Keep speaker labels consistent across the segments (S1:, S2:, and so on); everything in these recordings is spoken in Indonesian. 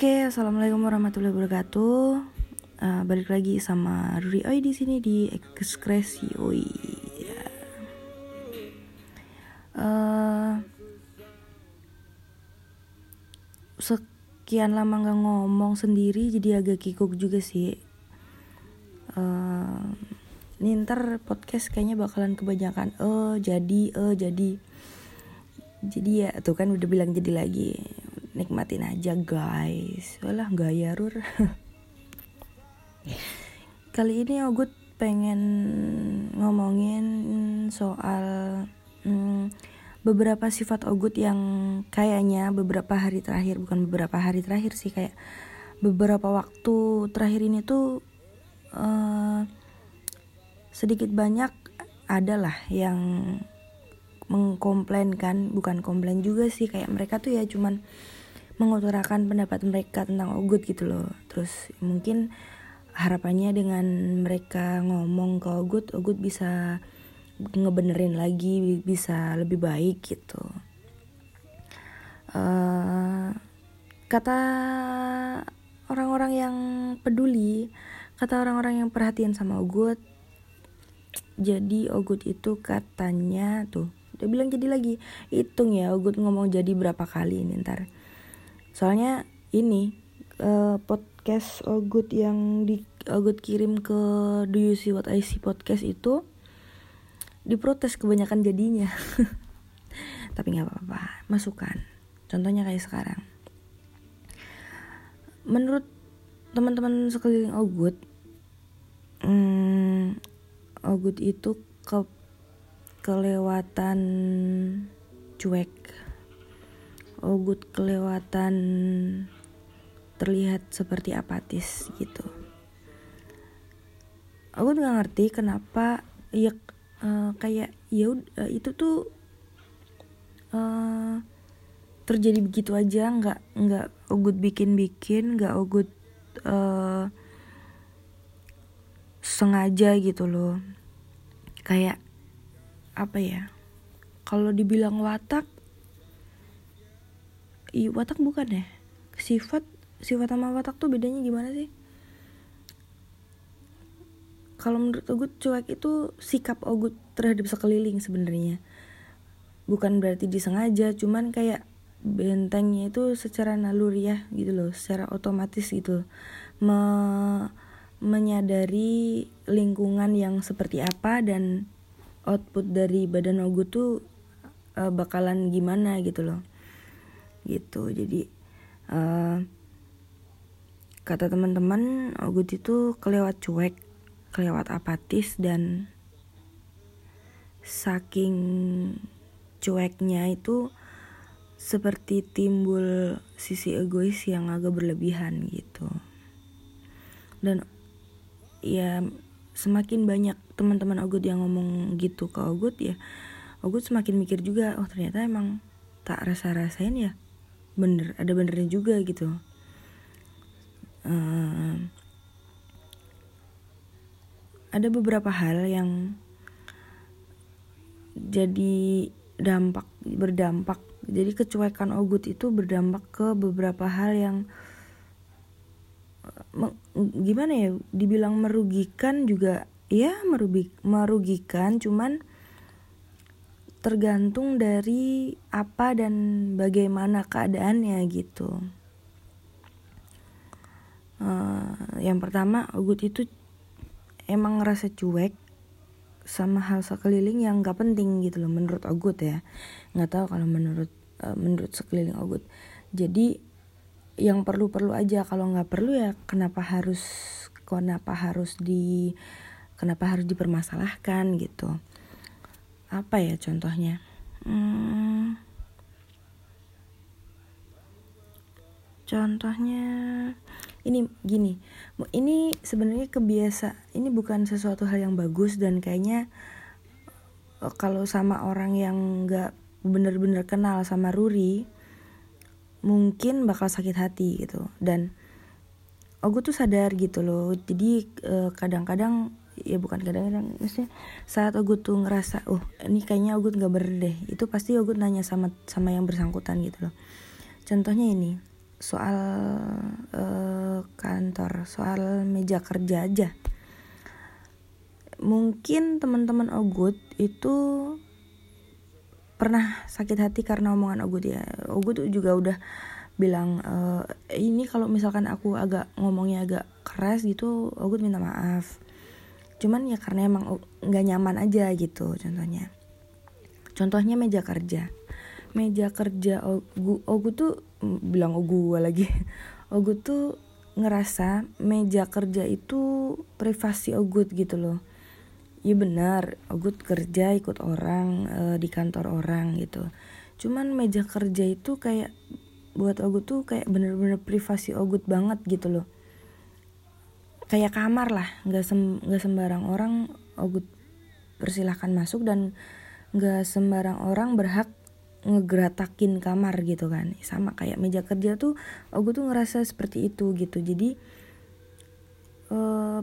S1: Oke, assalamualaikum warahmatullahi wabarakatuh. Uh, balik lagi sama Ruri Oi di sini di Ekskresi Oi. Uh, sekian lama nggak ngomong sendiri, jadi agak kikuk juga sih. Uh, ini ntar podcast kayaknya bakalan kebanyakan. Oh, jadi, oh, jadi. Jadi ya, tuh kan udah bilang jadi lagi nikmatin aja guys. Walah gaya rur. Kali ini Ogut pengen ngomongin soal hmm, beberapa sifat Ogut yang kayaknya beberapa hari terakhir bukan beberapa hari terakhir sih kayak beberapa waktu terakhir ini tuh uh, sedikit banyak adalah yang mengkomplainkan bukan komplain juga sih kayak mereka tuh ya cuman mengutarakan pendapat mereka tentang Ogut gitu loh. Terus mungkin harapannya dengan mereka ngomong ke Ogut Ogut bisa ngebenerin lagi bisa lebih baik gitu. Uh, kata orang-orang yang peduli kata orang-orang yang perhatian sama Ogut jadi Ogut itu katanya tuh dia bilang jadi lagi hitung ya Ogut ngomong jadi berapa kali ini ntar soalnya ini uh, podcast Ogut yang di Ogut kirim ke Do You See What I See podcast itu diprotes kebanyakan jadinya. Tapi nggak apa-apa masukan. Contohnya kayak sekarang. Menurut teman-teman sekeliling Ogut hmm, Ogut itu ke kelewatan cuek Ogut kelewatan terlihat seperti apatis gitu. Ogut nggak ngerti kenapa ya uh, kayak ya uh, itu tuh uh, terjadi begitu aja nggak nggak Ogut bikin bikin nggak Ogut uh, sengaja gitu loh kayak apa ya kalau dibilang watak i watak bukan ya? Sifat sifat sama watak tuh bedanya gimana sih? Kalau menurut Ogut cuek itu sikap Ogut terhadap sekeliling sebenarnya. Bukan berarti disengaja cuman kayak bentengnya itu secara naluri ya gitu loh secara otomatis gitu. Me menyadari lingkungan yang seperti apa dan output dari badan Ogut tuh uh, bakalan gimana gitu loh gitu. Jadi uh, kata teman-teman Ogut itu kelewat cuek kelewat apatis dan saking cueknya itu seperti timbul sisi egois yang agak berlebihan gitu. Dan ya semakin banyak teman-teman Ogut yang ngomong gitu ke Ogut ya Ogut semakin mikir juga oh ternyata emang tak rasa-rasain ya bener ada benernya juga gitu. Uh, ada beberapa hal yang jadi dampak berdampak. Jadi kecuekan Ogut itu berdampak ke beberapa hal yang gimana ya dibilang merugikan juga ya merugikan cuman tergantung dari apa dan bagaimana keadaannya gitu. Uh, yang pertama, Ogut itu emang ngerasa cuek sama hal sekeliling yang gak penting gitu loh menurut Ogut ya. Nggak tahu kalau menurut uh, menurut sekeliling Ogut. Jadi yang perlu-perlu aja kalau nggak perlu ya kenapa harus kenapa harus di kenapa harus dipermasalahkan gitu apa ya contohnya? Hmm, contohnya ini gini ini sebenarnya kebiasa ini bukan sesuatu hal yang bagus dan kayaknya eh, kalau sama orang yang nggak bener-bener kenal sama Ruri mungkin bakal sakit hati gitu. Dan oh gue tuh sadar gitu loh jadi eh, kadang-kadang ya bukan kadang-kadang maksudnya saat Ogut tuh ngerasa oh ini kayaknya Ogut nggak bener deh. Itu pasti Ogut nanya sama sama yang bersangkutan gitu loh. Contohnya ini soal uh, kantor soal meja kerja aja. Mungkin teman-teman Ogut itu pernah sakit hati karena omongan Ogut ya. Ogut juga udah bilang e, ini kalau misalkan aku agak ngomongnya agak keras gitu Ogut minta maaf cuman ya karena emang nggak nyaman aja gitu contohnya contohnya meja kerja meja kerja Ogu Ogu tuh bilang Ogu lagi Ogu tuh ngerasa meja kerja itu privasi Ogut gitu loh Iya benar, Ogut kerja ikut orang e, di kantor orang gitu. Cuman meja kerja itu kayak buat Ogut tuh kayak bener-bener privasi Ogut banget gitu loh. Kayak kamar lah, nggak sem nggak sembarang orang Ogut persilahkan masuk dan nggak sembarang orang berhak ngegeratakin kamar gitu kan. Sama kayak meja kerja tuh Ogut tuh ngerasa seperti itu gitu. Jadi uh,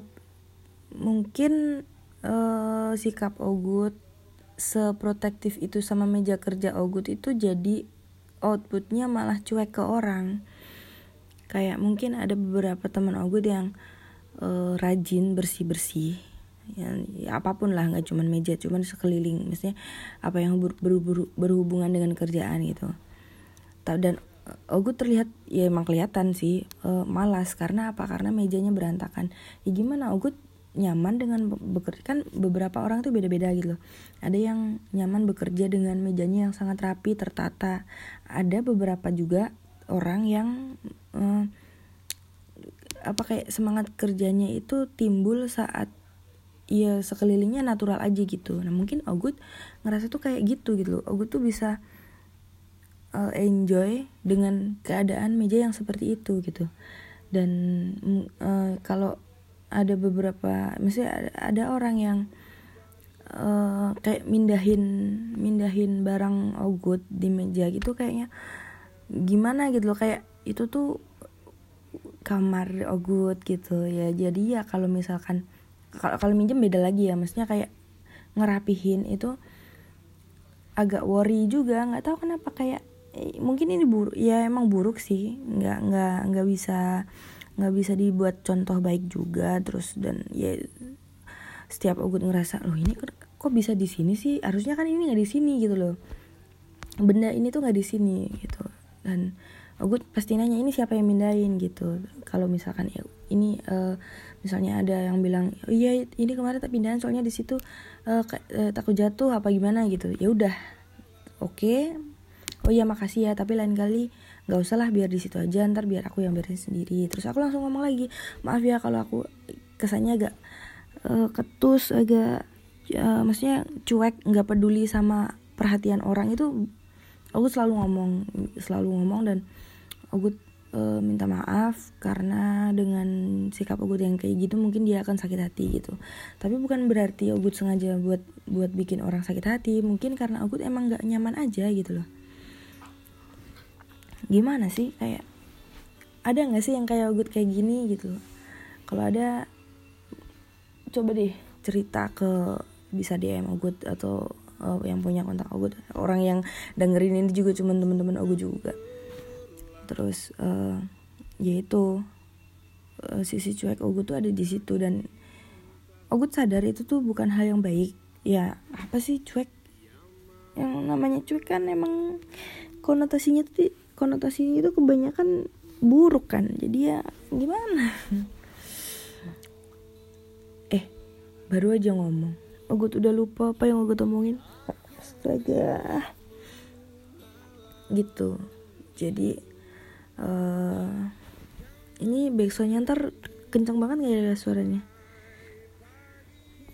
S1: mungkin uh, sikap Ogut seprotektif itu sama meja kerja Ogut itu jadi outputnya malah cuek ke orang. Kayak mungkin ada beberapa teman Ogut yang uh, rajin bersih bersih ya, ya apa pun lah nggak cuman meja cuman sekeliling. Misalnya apa yang ber, ber, ber, berhubungan dengan kerjaan gitu. Dan Ogut terlihat ya emang kelihatan sih uh, malas. Karena apa? Karena mejanya berantakan. Ya gimana? Ogut nyaman dengan bekerja kan beberapa orang tuh beda-beda gitu. Loh ada yang nyaman bekerja dengan mejanya yang sangat rapi tertata. Ada beberapa juga orang yang uh, apa kayak semangat kerjanya itu timbul saat ya sekelilingnya natural aja gitu. Nah mungkin Ogut ngerasa tuh kayak gitu gitu loh. Ogut tuh bisa uh, enjoy dengan keadaan meja yang seperti itu gitu. Dan uh, kalau ada beberapa misalnya ada, ada orang yang uh, kayak mindahin mindahin barang ogut di meja gitu kayaknya gimana gitu loh. Kayak itu tuh kamar ogut gitu ya. Jadi ya kalau misalkan kalau minjem beda lagi ya. Maksudnya kayak ngerapihin itu agak worry juga. Nggak tahu kenapa kayak eh, mungkin ini buruk ya emang buruk sih. Nggak nggak nggak bisa nggak bisa dibuat contoh baik juga. Terus dan ya setiap Ogut ngerasa loh ini kok bisa di sini sih? Harusnya kan ini nggak di sini gitu loh. Benda ini tuh nggak di sini gitu. Dan Ogut pasti nanya ini siapa yang mindahin? Gitu. Kalau misalkan ya ini uh, misalnya ada yang bilang oh iya ini kemarin tak pindahan soalnya di situ uh, uh, takut jatuh apa gimana? Gitu. Ya udah. Oke. Okay. oh iya makasih ya tapi lain kali nggak usah lah biar di situ aja ntar biar aku yang beresin sendiri. Terus aku langsung ngomong lagi maaf ya kalau aku kesannya agak uh, ketus agak uh, maksudnya cuek nggak peduli sama perhatian orang. Itu aku selalu ngomong selalu ngomong dan aku uh, minta maaf karena dengan sikap Ogut yang kayak gitu mungkin dia akan sakit hati gitu. Tapi bukan berarti Ogut sengaja buat buat bikin orang sakit hati. Mungkin karena Ogut emang nggak nyaman aja gitu loh. Gimana sih? Kayak ada nggak sih yang kayak Ogut kayak gini gitu kalau ada coba deh cerita ke bisa DM Ogut atau uh, yang punya kontak Ogut orang yang dengerin ini juga cuma teman-teman Ogut juga terus uh, yaitu uh, sisi cuek Ogut tuh ada di situ dan Ogut sadar itu tuh bukan hal yang baik. Ya apa sih cuek? Yang namanya cuek kan emang konotasinya tuh konotasinya itu kebanyakan buruk kan. Jadi ya gimana? Eh baru aja ngomong. Gue udah lupa apa yang gue omongin astaga. Gitu. Jadi uh, ini backsoundnya ntar kencang banget gak ya suaranya?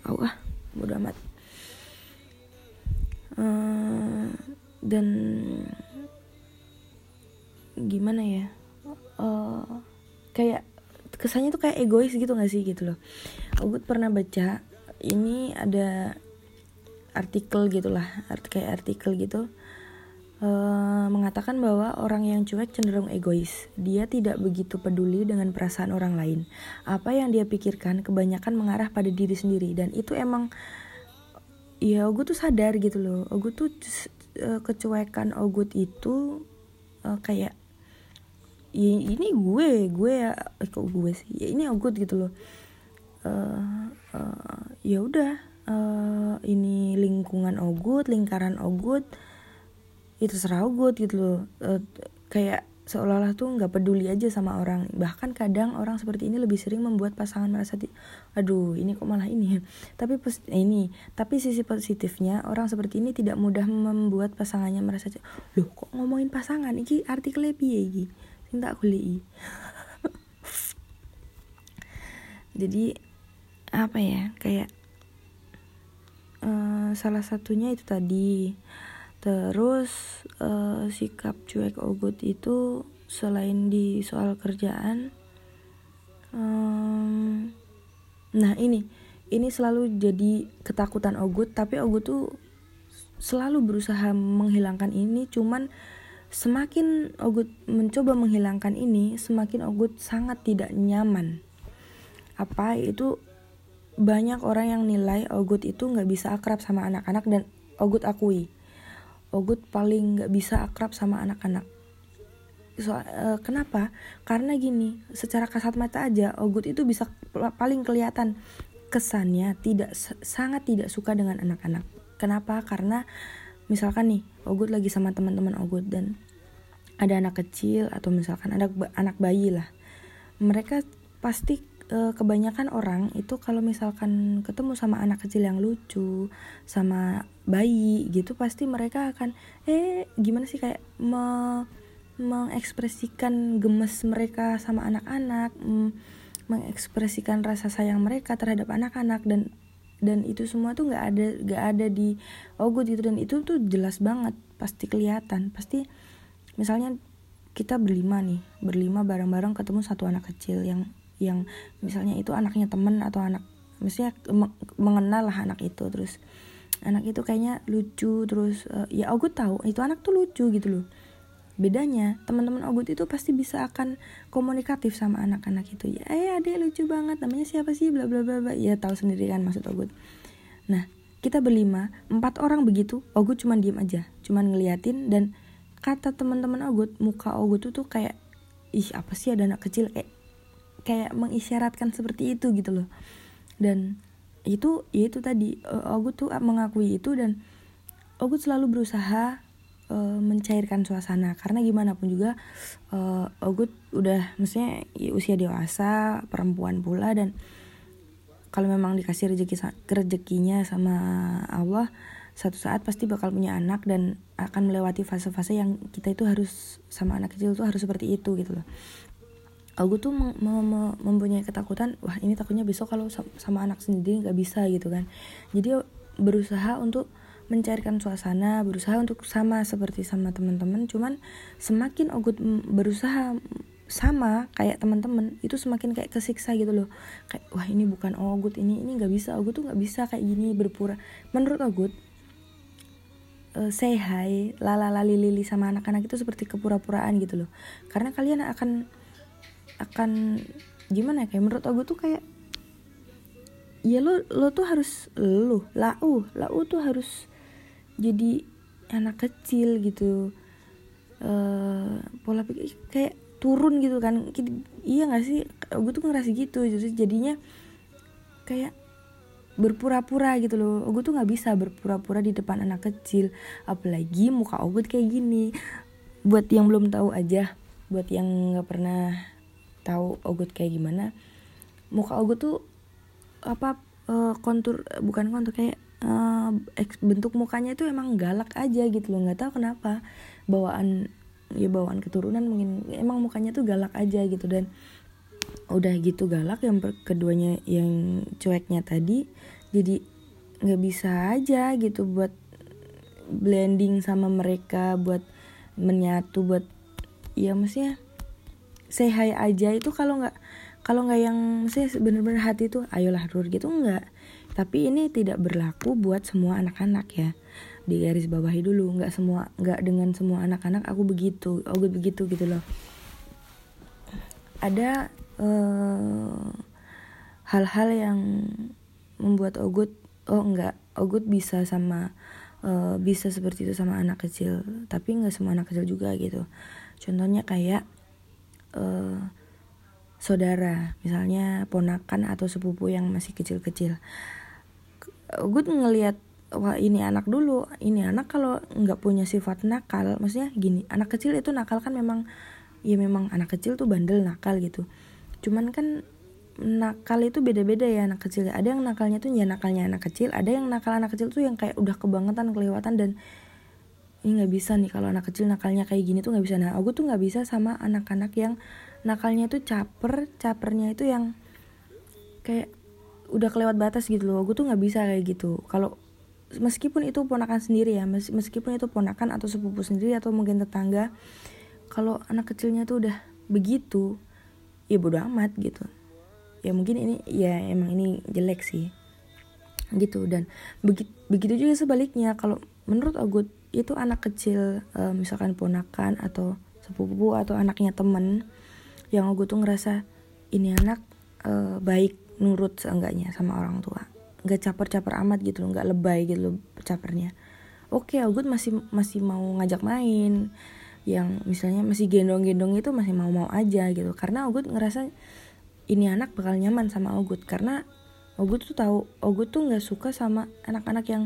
S1: Oh ah bodo amat. Uh, dan gimana ya? Uh, kayak kesannya tuh kayak egois gitu gak sih gitu loh. Aku pernah baca ini ada artikel gitulah art kayak artikel gitu uh, mengatakan bahwa orang yang cuek cenderung egois. Dia tidak begitu peduli dengan perasaan orang lain. Apa yang dia pikirkan kebanyakan mengarah pada diri sendiri. Dan itu emang ya Ogut tuh sadar gitu loh. Ogut tuh uh, kecuekan Ogut itu uh, kayak ini gue gue ya eh, kok gue sih? Ya ini Ogut gitu loh. Uh, uh, ya udah uh, ini lingkungan Ogut lingkaran Ogut itu serah Ogut gitu loh. Uh, kayak seolah-olah tuh nggak peduli aja sama orang. Bahkan kadang orang seperti ini lebih sering membuat pasangan merasa di aduh ini kok malah ini ya? Tapi ini tapi sisi positifnya orang seperti ini tidak mudah membuat pasangannya merasa loh kok ngomongin pasangan? Ini artikelnya piye iki? Sing tak goleki jadi apa ya kayak uh, salah satunya itu tadi terus uh, sikap cuek ogut itu selain di soal kerjaan um, nah ini ini selalu jadi ketakutan ogut tapi ogut tuh selalu berusaha menghilangkan ini cuman semakin ogut mencoba menghilangkan ini semakin ogut sangat tidak nyaman. Apa itu banyak orang yang nilai ogut itu nggak bisa akrab sama anak-anak dan ogut akui Ogut paling nggak bisa akrab sama anak-anak. So, uh, kenapa? Karena gini, secara kasat mata aja Ogut itu bisa paling kelihatan kesannya tidak sangat tidak suka dengan anak-anak. Kenapa? Karena misalkan nih Ogut lagi sama teman-teman Ogut dan ada anak kecil atau misalkan ada anak bayi lah. Mereka pasti kebanyakan orang itu kalau misalkan ketemu sama anak kecil yang lucu sama bayi gitu pasti mereka akan eh gimana sih kayak me mengekspresikan gemes mereka sama anak-anak mengekspresikan rasa sayang mereka terhadap anak-anak dan dan itu semua tuh nggak ada nggak ada di Ogut gitu. Dan itu tuh jelas banget pasti kelihatan pasti misalnya kita berlima nih berlima bareng-bareng ketemu satu anak kecil yang yang misalnya itu anaknya temen atau anak misalnya mengenal lah anak itu terus anak itu kayaknya lucu terus uh, ya Ogut tahu itu anak tuh lucu gitu loh. Bedanya teman-teman Ogut itu pasti bisa akan komunikatif sama anak-anak itu. Ya eh adek lucu banget namanya siapa sih? Bla bla bla bla. Ya tahu sendiri kan maksud Ogut. Nah kita berlima empat orang begitu Ogut cuman diem aja cuman ngeliatin dan kata teman-teman Ogut muka Ogut tuh tuh kayak ih apa sih ada anak kecil? Kayak kayak mengisyaratkan seperti itu gitu loh. Dan itu ya itu tadi uh, Ogut tuh mengakui itu dan Ogut selalu berusaha uh, mencairkan suasana. Karena gimana pun juga uh, Ogut udah maksudnya ya, usia dewasa perempuan pula dan kalau memang dikasih rezeki rezekinya sama Allah satu saat pasti bakal punya anak dan akan melewati fase-fase yang kita itu harus sama anak kecil tuh harus seperti itu gitu loh aku tuh mem mem mempunyai ketakutan wah ini takutnya besok kalau sama anak sendiri nggak bisa gitu kan. Jadi berusaha untuk mencairkan suasana berusaha untuk sama seperti sama teman-teman cuman semakin Ogut berusaha sama kayak teman-teman itu semakin kayak kesiksa gitu loh. Kayak wah ini bukan Ogut ini ini nggak bisa Ogut tuh nggak bisa kayak gini berpura. Menurut Ogut uh, say hi lala lali lili sama anak-anak itu seperti kepura-puraan gitu loh. Karena kalian akan akan gimana ya kayak menurut aku tuh kayak ya lo lo tuh harus lo lau lau tuh harus jadi anak kecil gitu. Uh, pola pikir kayak turun gitu kan iya gak sih? Gue tuh ngerasa gitu jadi jadinya kayak berpura-pura gitu loh. Gue tuh nggak bisa berpura-pura di depan anak kecil apalagi muka Ogut kayak gini. Buat yang belum tahu aja buat yang nggak pernah tahu Ogut kayak gimana. Muka Ogut tuh apa uh, kontur bukan kontur kayak uh, bentuk mukanya itu emang galak aja gitu loh. Nggak tahu kenapa. Bawaan ya bawaan keturunan mungkin emang mukanya tuh galak aja gitu. Dan udah gitu galak yang keduanya yang cueknya tadi jadi nggak bisa aja gitu buat blending sama mereka buat menyatu buat ya maksudnya say hi aja itu kalau nggak kalau nggak yang saya bener-bener hati tuh ayolah dur gitu nggak. Tapi ini tidak berlaku buat semua anak-anak ya. Di garis bawahi dulu nggak semua nggak dengan semua anak-anak aku begitu aku begitu gitu loh. Ada eh, hal-hal yang membuat Ogut oh enggak Ogut bisa sama uh, bisa seperti itu sama anak kecil. Tapi nggak semua anak kecil juga gitu. Contohnya kayak uh, saudara misalnya ponakan atau sepupu yang masih kecil-kecil. Gue ngelihat wah ini anak dulu ini anak kalau nggak punya sifat nakal maksudnya gini anak kecil itu nakal kan memang ya memang anak kecil tuh bandel nakal gitu. Cuman kan nakal itu beda-beda ya anak kecil. Ada yang nakalnya tuh ya nakalnya anak kecil ada yang nakal anak kecil tuh yang kayak udah kebangetan kelewatan dan ini nggak bisa nih kalau anak kecil nakalnya kayak gini tuh nggak bisa. Nah aku tuh nggak bisa sama anak-anak yang nakalnya tuh caper capernya itu yang kayak udah kelewat batas gitu loh. Aku tuh nggak bisa kayak gitu. Kalau meskipun itu ponakan sendiri ya meskipun itu ponakan atau sepupu sendiri atau mungkin tetangga kalau anak kecilnya tuh udah begitu ya bodo amat gitu. Ya mungkin ini ya emang ini jelek sih. Gitu dan begitu begitu juga sebaliknya. Kalau menurut Agut itu anak kecil uh, misalkan ponakan atau sepupu atau anaknya temen yang Agut tuh ngerasa ini anak uh, baik nurut seenggaknya sama orang tua. Nggak caper-caper amat gitu loh nggak lebay gitu loh capernya. Oke okay, Agut masih masih mau ngajak main yang misalnya masih gendong-gendong itu masih mau-mau aja gitu. Karena Agut ngerasa ini anak bakal nyaman sama Agut. Karena Agut tuh tahu Agut tuh nggak suka sama anak-anak yang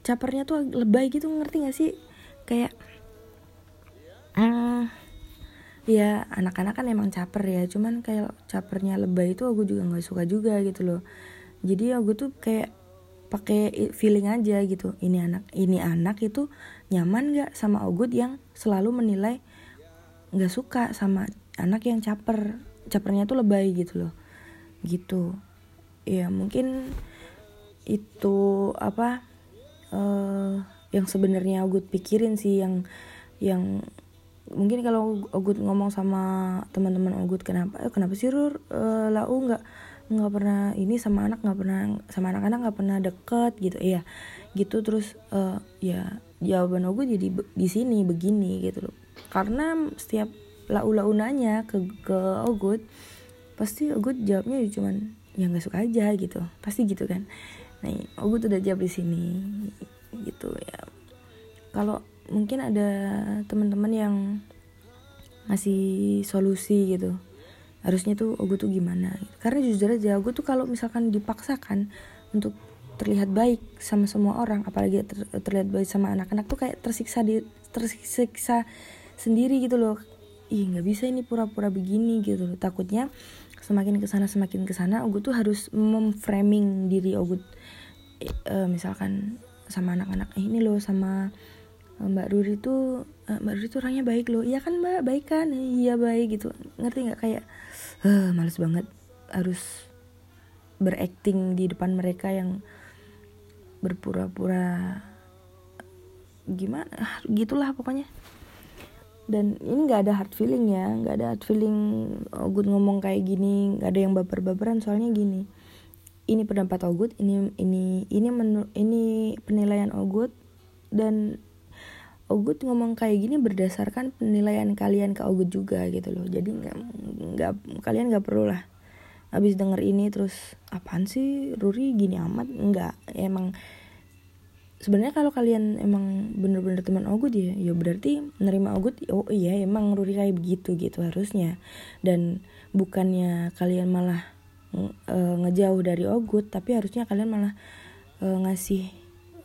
S1: capernya tuh lebay gitu ngerti gak sih? Kayak uh, ya anak-anak kan emang caper ya cuman kayak capernya lebay itu aku juga nggak suka juga gitu loh. Jadi aku tuh kayak pakai feeling aja gitu ini anak ini anak itu nyaman gak sama Ogut yang selalu menilai nggak suka sama anak yang caper capernya tuh lebay gitu loh. Gitu. Ya mungkin itu apa uh, yang sebenarnya Ogut pikirin sih yang yang mungkin kalau Ogut ngomong sama teman-teman Ogut kenapa eh, kenapa sih Rur? Uh, lau nggak nggak pernah ini sama anak nggak pernah sama anak-anak nggak pernah deket gitu. Iya gitu terus uh, ya jawaban aku jadi di sini begini gitu loh. Karena setiap lau-lau nanya ke ke Ogut pasti Ogut jawabnya ya cuman ya nggak suka aja gitu. Pasti gitu kan nah Ogut udah jawab di sini gitu ya. Kalau mungkin ada teman-teman yang ngasih solusi gitu harusnya tuh oh gue tuh gimana gitu. karena jujur aja gue tuh kalau misalkan dipaksakan untuk terlihat baik sama semua orang apalagi ter, terlihat baik sama anak-anak tuh kayak tersiksa di tersiksa sendiri gitu loh. Ih nggak bisa ini pura-pura begini gitu loh. Takutnya semakin ke sana semakin ke sana gue tuh harus memframing diri Ogut. Uh, misalkan sama anak-anak eh, ini loh sama eh, Mbak Ruri tuh Mbak Ruri tuh orangnya baik loh. Iya kan Mbak? Baik kan? Iya baik gitu. Ngerti nggak? Kayak uh, males banget harus berakting di depan mereka yang berpura-pura gimana? Ah, gitulah pokoknya dan ini nggak ada hard feeling ya nggak ada hard feeling Ogut ngomong kayak gini nggak ada yang baper-baperan. Soalnya gini ini pendapat Ogut ini ini ini menu, ini penilaian Ogut dan Ogut ngomong kayak gini berdasarkan penilaian kalian ke Ogut juga gitu loh. Jadi nggak nggak kalian nggak perlu lah habis denger ini terus apaan sih Ruri? Gini amat? Nggak emang sebenarnya kalau kalian emang bener-bener teman Ogut ya ya berarti nerima Ogut oh iya emang Ruri kayak begitu gitu harusnya. Dan bukannya kalian malah e, ngejauh dari Ogut tapi harusnya kalian malah e, ngasih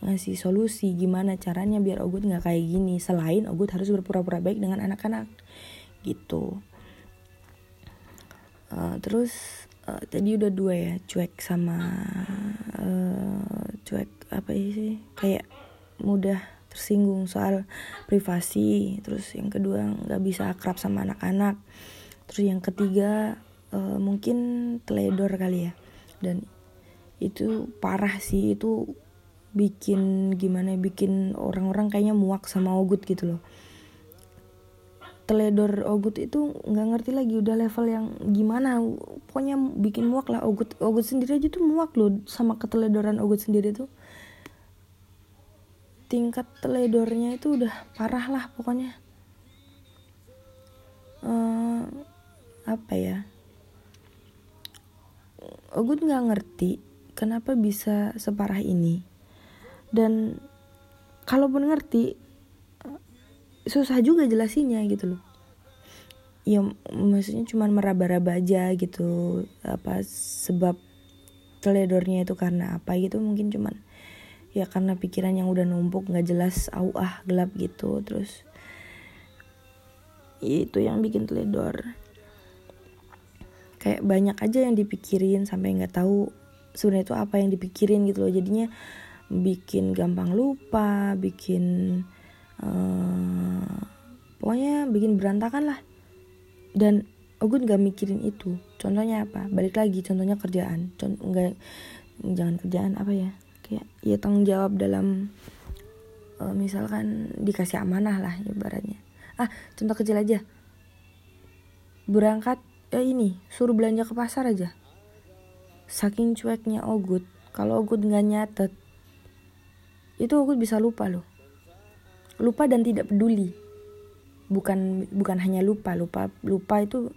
S1: ngasih solusi gimana caranya biar Ogut nggak kayak gini selain Ogut harus berpura-pura baik dengan anak-anak gitu. Uh, terus uh, tadi udah dua ya cuek sama uh, cuek apa sih kayak mudah tersinggung soal privasi terus yang kedua nggak bisa akrab sama anak-anak terus yang ketiga uh, mungkin teledor kali ya dan itu parah sih itu bikin gimana ya, bikin orang-orang kayaknya muak sama Ogut gitu loh. Teledor Ogut itu nggak ngerti lagi udah level yang gimana pokoknya bikin muak lah Ogut Ogut sendiri aja tuh muak loh sama keteledoran Ogut sendiri tuh tingkat teledornya itu udah parah lah pokoknya. Uh, apa ya? Ogut nggak ngerti kenapa bisa separah ini. Dan kalaupun ngerti susah juga jelasinnya gitu loh. Ya maksudnya cuman meraba-raba aja gitu apa sebab teledornya itu karena apa gitu mungkin cuman ya karena pikiran yang udah numpuk nggak jelas au ah gelap gitu. Terus itu yang bikin teledor. Kayak banyak aja yang dipikirin sampai nggak tahu sebenarnya itu apa yang dipikirin gitu loh. Jadinya bikin gampang lupa bikin uh, pokoknya bikin berantakan lah. Dan Ogun gak mikirin itu. Contohnya apa? Balik lagi contohnya kerjaan. Contoh nggak jangan kerjaan apa ya kayak ya tanggung jawab dalam uh, misalkan dikasih amanah lah ibaratnya. Ah contoh kecil aja. Berangkat eh ini suruh belanja ke pasar aja. Saking cueknya Ogut kalau Ogut nggak nyatet itu Ogut bisa lupa loh. Lupa dan tidak peduli. Bukan bukan hanya lupa lupa lupa itu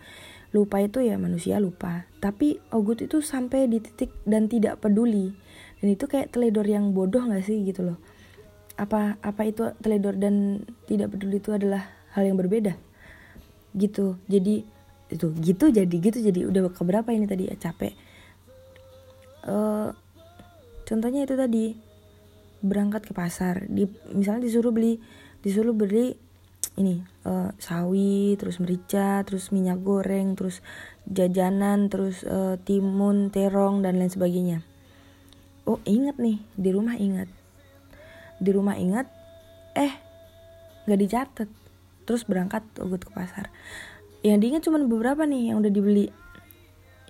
S1: lupa itu ya manusia lupa. Tapi Ogut itu sampai di titik dan tidak peduli dan itu kayak teledor yang bodoh nggak sih gitu loh? Apa apa itu teledor dan tidak peduli itu adalah hal yang berbeda? Gitu. Jadi itu gitu jadi gitu jadi. Udah keberapa ini tadi? Ya capek. Uh, contohnya itu tadi. Berangkat ke pasar. Di misalnya disuruh beli disuruh beli ini uh, sawi terus merica terus minyak goreng terus jajanan terus uh, timun terong dan lain sebagainya oh inget nih di rumah inget di rumah inget eh nggak dicatat. Terus berangkat ugut ke pasar. Yang diingat cuma beberapa nih yang udah dibeli.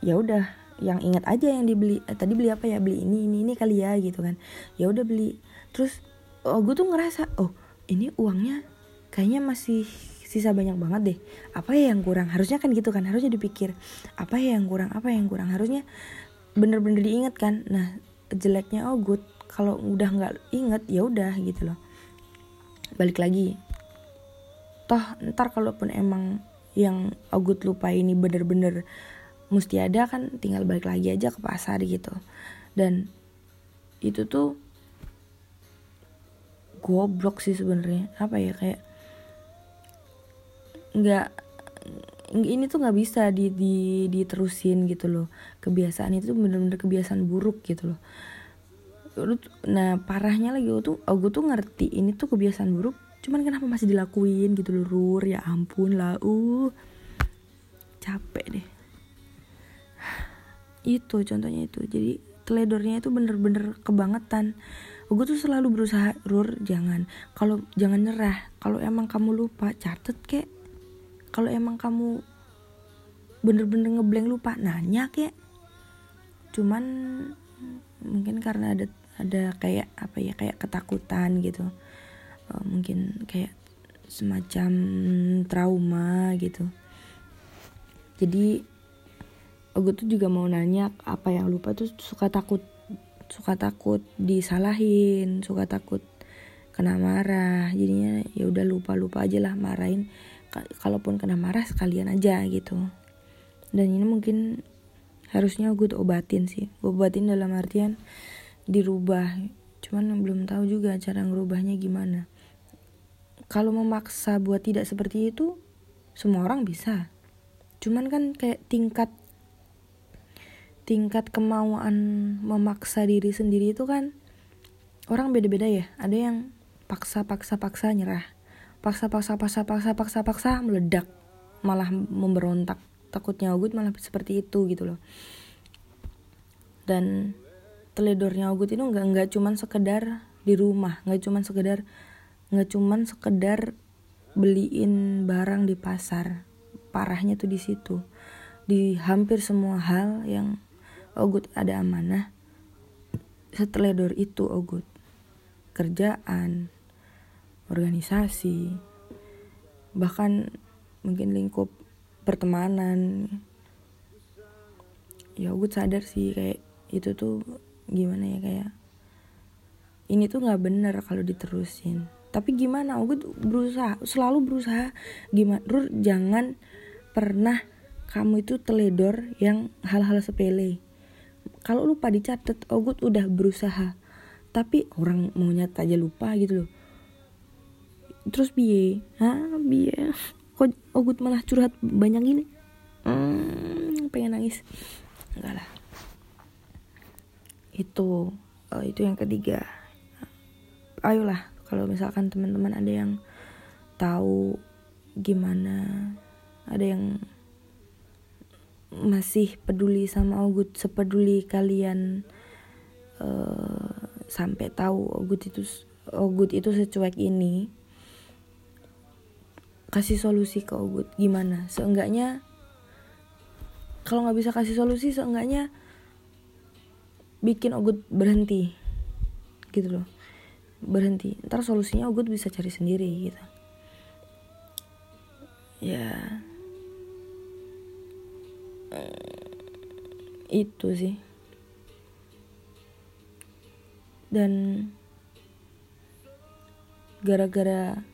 S1: Ya udah yang ingat aja yang dibeli. Eh, tadi beli apa ya? Beli ini ini ini kali ya gitu kan. Ya udah beli. Terus oh gue tuh ngerasa oh ini uangnya kayaknya masih sisa banyak banget deh. Apa ya yang kurang? Harusnya kan gitu kan harusnya dipikir. Apa ya yang kurang apa yang kurang? Harusnya bener-bener diingat kan? Nah jeleknya oh good. Kalau udah nggak inget ya udah gitu loh. Balik lagi. Toh ntar kalaupun emang yang Ogut lupa ini bener-bener mesti ada kan tinggal balik lagi aja ke pasar gitu. Dan itu tuh goblok sih sebenarnya. Apa ya kayak nggak ini tuh nggak bisa di, di diterusin gitu loh. Kebiasaan itu bener-bener kebiasaan buruk gitu loh. Nah parahnya lagi gue tuh oh, gue tuh ngerti ini tuh kebiasaan buruk cuman kenapa masih dilakuin gitu loh rur? Ya ampun lah uh. Capek deh. Itu contohnya itu. Jadi teledornya itu bener-bener kebangetan. Gue tuh selalu berusaha rur jangan. Kalau jangan nyerah. Kalau emang kamu lupa catet kek kalau emang kamu bener-bener ngeblank lupa nanya kek. Cuman mungkin karena ada ada kayak apa ya kayak ketakutan gitu. Uh, mungkin kayak semacam trauma gitu. Jadi gue tuh juga mau nanya apa yang lupa tuh suka takut suka takut disalahin suka takut kena marah. Jadinya ya udah lupa lupa aja lah marahin kalaupun kena marah sekalian aja gitu. Dan ini mungkin harusnya gue obatin sih. Gue obatin dalam artian dirubah. Cuman belum tahu juga cara ngerubahnya gimana. Kalau memaksa buat tidak seperti itu semua orang bisa. Cuman kan kayak tingkat tingkat kemauan memaksa diri sendiri itu kan orang beda-beda ya. Ada yang paksa paksa paksa nyerah paksa paksa paksa paksa paksa paksa meledak. Malah memberontak. Takutnya Ogut malah seperti itu gitu loh. Dan teledornya Ogut itu nggak nggak cuman sekedar di rumah nggak cuman sekedar nggak cuman sekedar beliin barang di pasar. Parahnya tuh di situ. Di hampir semua hal yang Ogut ada amanah seteledor itu Ogut. Kerjaan organisasi bahkan mungkin lingkup pertemanan. Ya gue sadar sih kayak itu tuh gimana ya kayak ini tuh nggak bener kalau diterusin. Tapi gimana? Gue berusaha selalu berusaha. Gimana? Rur jangan pernah kamu itu teledor yang hal-hal sepele. Kalau lupa dicatat Ogut udah berusaha. Tapi orang mau nyata aja lupa gitu loh terus biye? Ah biye. Kok Ogut malah curhat banyak gini? Hmm, pengen nangis. Enggak lah. Itu uh, itu yang ketiga. Ayolah kalau misalkan teman-teman ada yang tahu gimana ada yang masih peduli sama Ogut sepeduli kalian uh, sampai tahu Ogut itu Ogut itu secuek ini kasih solusi ke Ogut gimana? Seenggaknya kalau nggak bisa kasih solusi seenggaknya bikin Ogut berhenti. Gitu loh. Berhenti. Ntar solusinya Ogut bisa cari sendiri gitu. Ya. Itu sih. Dan gara-gara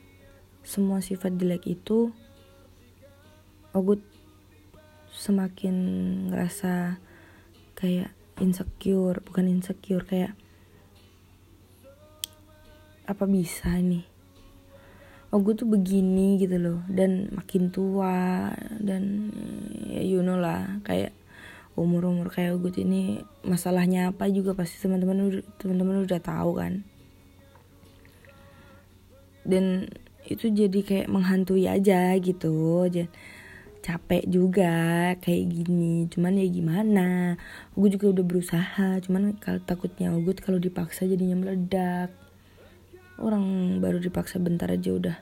S1: semua sifat jelek itu Ogut semakin ngerasa kayak insecure bukan insecure kayak apa bisa nih oh tuh begini gitu loh dan makin tua dan ya you know lah kayak umur umur kayak gue ini masalahnya apa juga pasti teman-teman teman-teman udah tahu kan? Dan itu jadi kayak menghantui aja gitu. Capek juga kayak gini. Cuman ya gimana? Gue juga udah berusaha. Cuman kalau takutnya gue kalau dipaksa jadinya meledak. Orang baru dipaksa bentar aja udah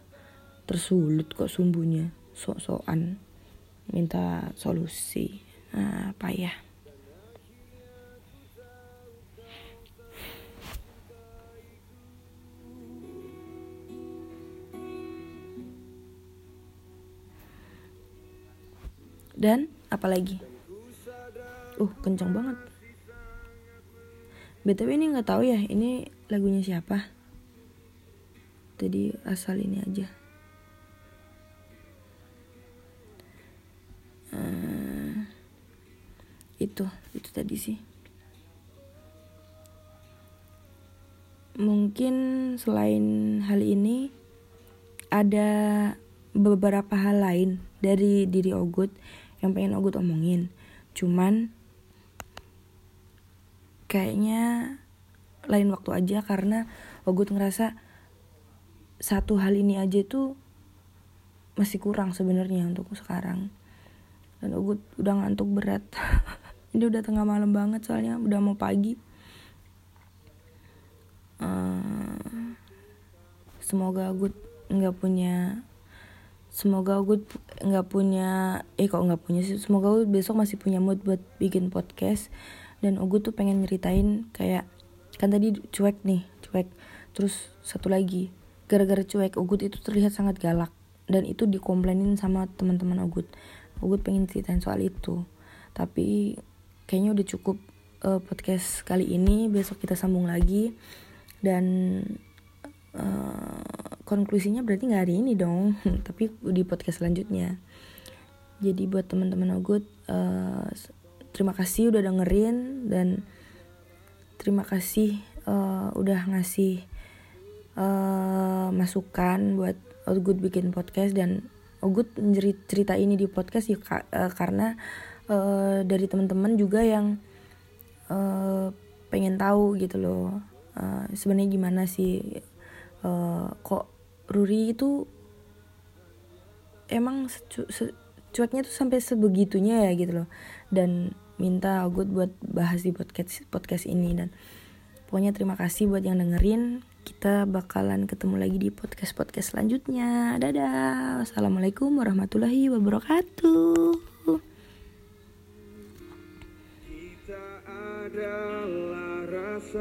S1: tersulut kok sumbunya. Sok-sokan minta solusi. Nah, payah dan apalagi uh kencang banget. Btw ini nggak tahu ya ini lagunya siapa? Jadi asal ini aja. Uh, itu itu tadi sih. Mungkin selain hal ini ada beberapa hal lain dari diri Ogut yang pengen Ogut omongin. Cuman kayaknya lain waktu aja karena Ogut ngerasa satu hal ini aja tuh masih kurang sebenarnya untuk sekarang. Dan Ogut udah ngantuk berat. Ini udah tengah malam banget soalnya udah mau pagi. Uh, semoga Ogut nggak punya semoga gue nggak punya eh kok nggak punya sih semoga gue besok masih punya mood buat bikin podcast. Dan gue tuh pengen nyeritain kayak kan tadi cuek nih cuek. Terus satu lagi gara-gara cuek Ugut itu terlihat sangat galak. Dan itu dikomplainin sama teman-teman Ugut. Ugut pengen ceritain soal itu. Tapi kayaknya udah cukup uh, podcast kali ini. Besok kita sambung lagi. Dan uh, konklusinya berarti nggak hari ini dong tapi di podcast selanjutnya. Jadi buat teman-teman Ogut uh, terima kasih udah dengerin dan terima kasih uh, udah ngasih uh, masukan buat Ogut bikin podcast dan Ogut cerita ini di podcast ya uh, karena uh, dari teman-teman juga yang uh, pengen tahu gitu loh uh, sebenarnya gimana sih uh, kok Ruri itu emang secu se cueknya tuh sampai sebegitunya ya gitu loh. Dan minta Good buat bahas di podcast podcast ini. Dan pokoknya terima kasih buat yang dengerin. Kita bakalan ketemu lagi di podcast podcast selanjutnya. Dadah. Assalamualaikum warahmatullahi wabarakatuh. Kita adalah rasa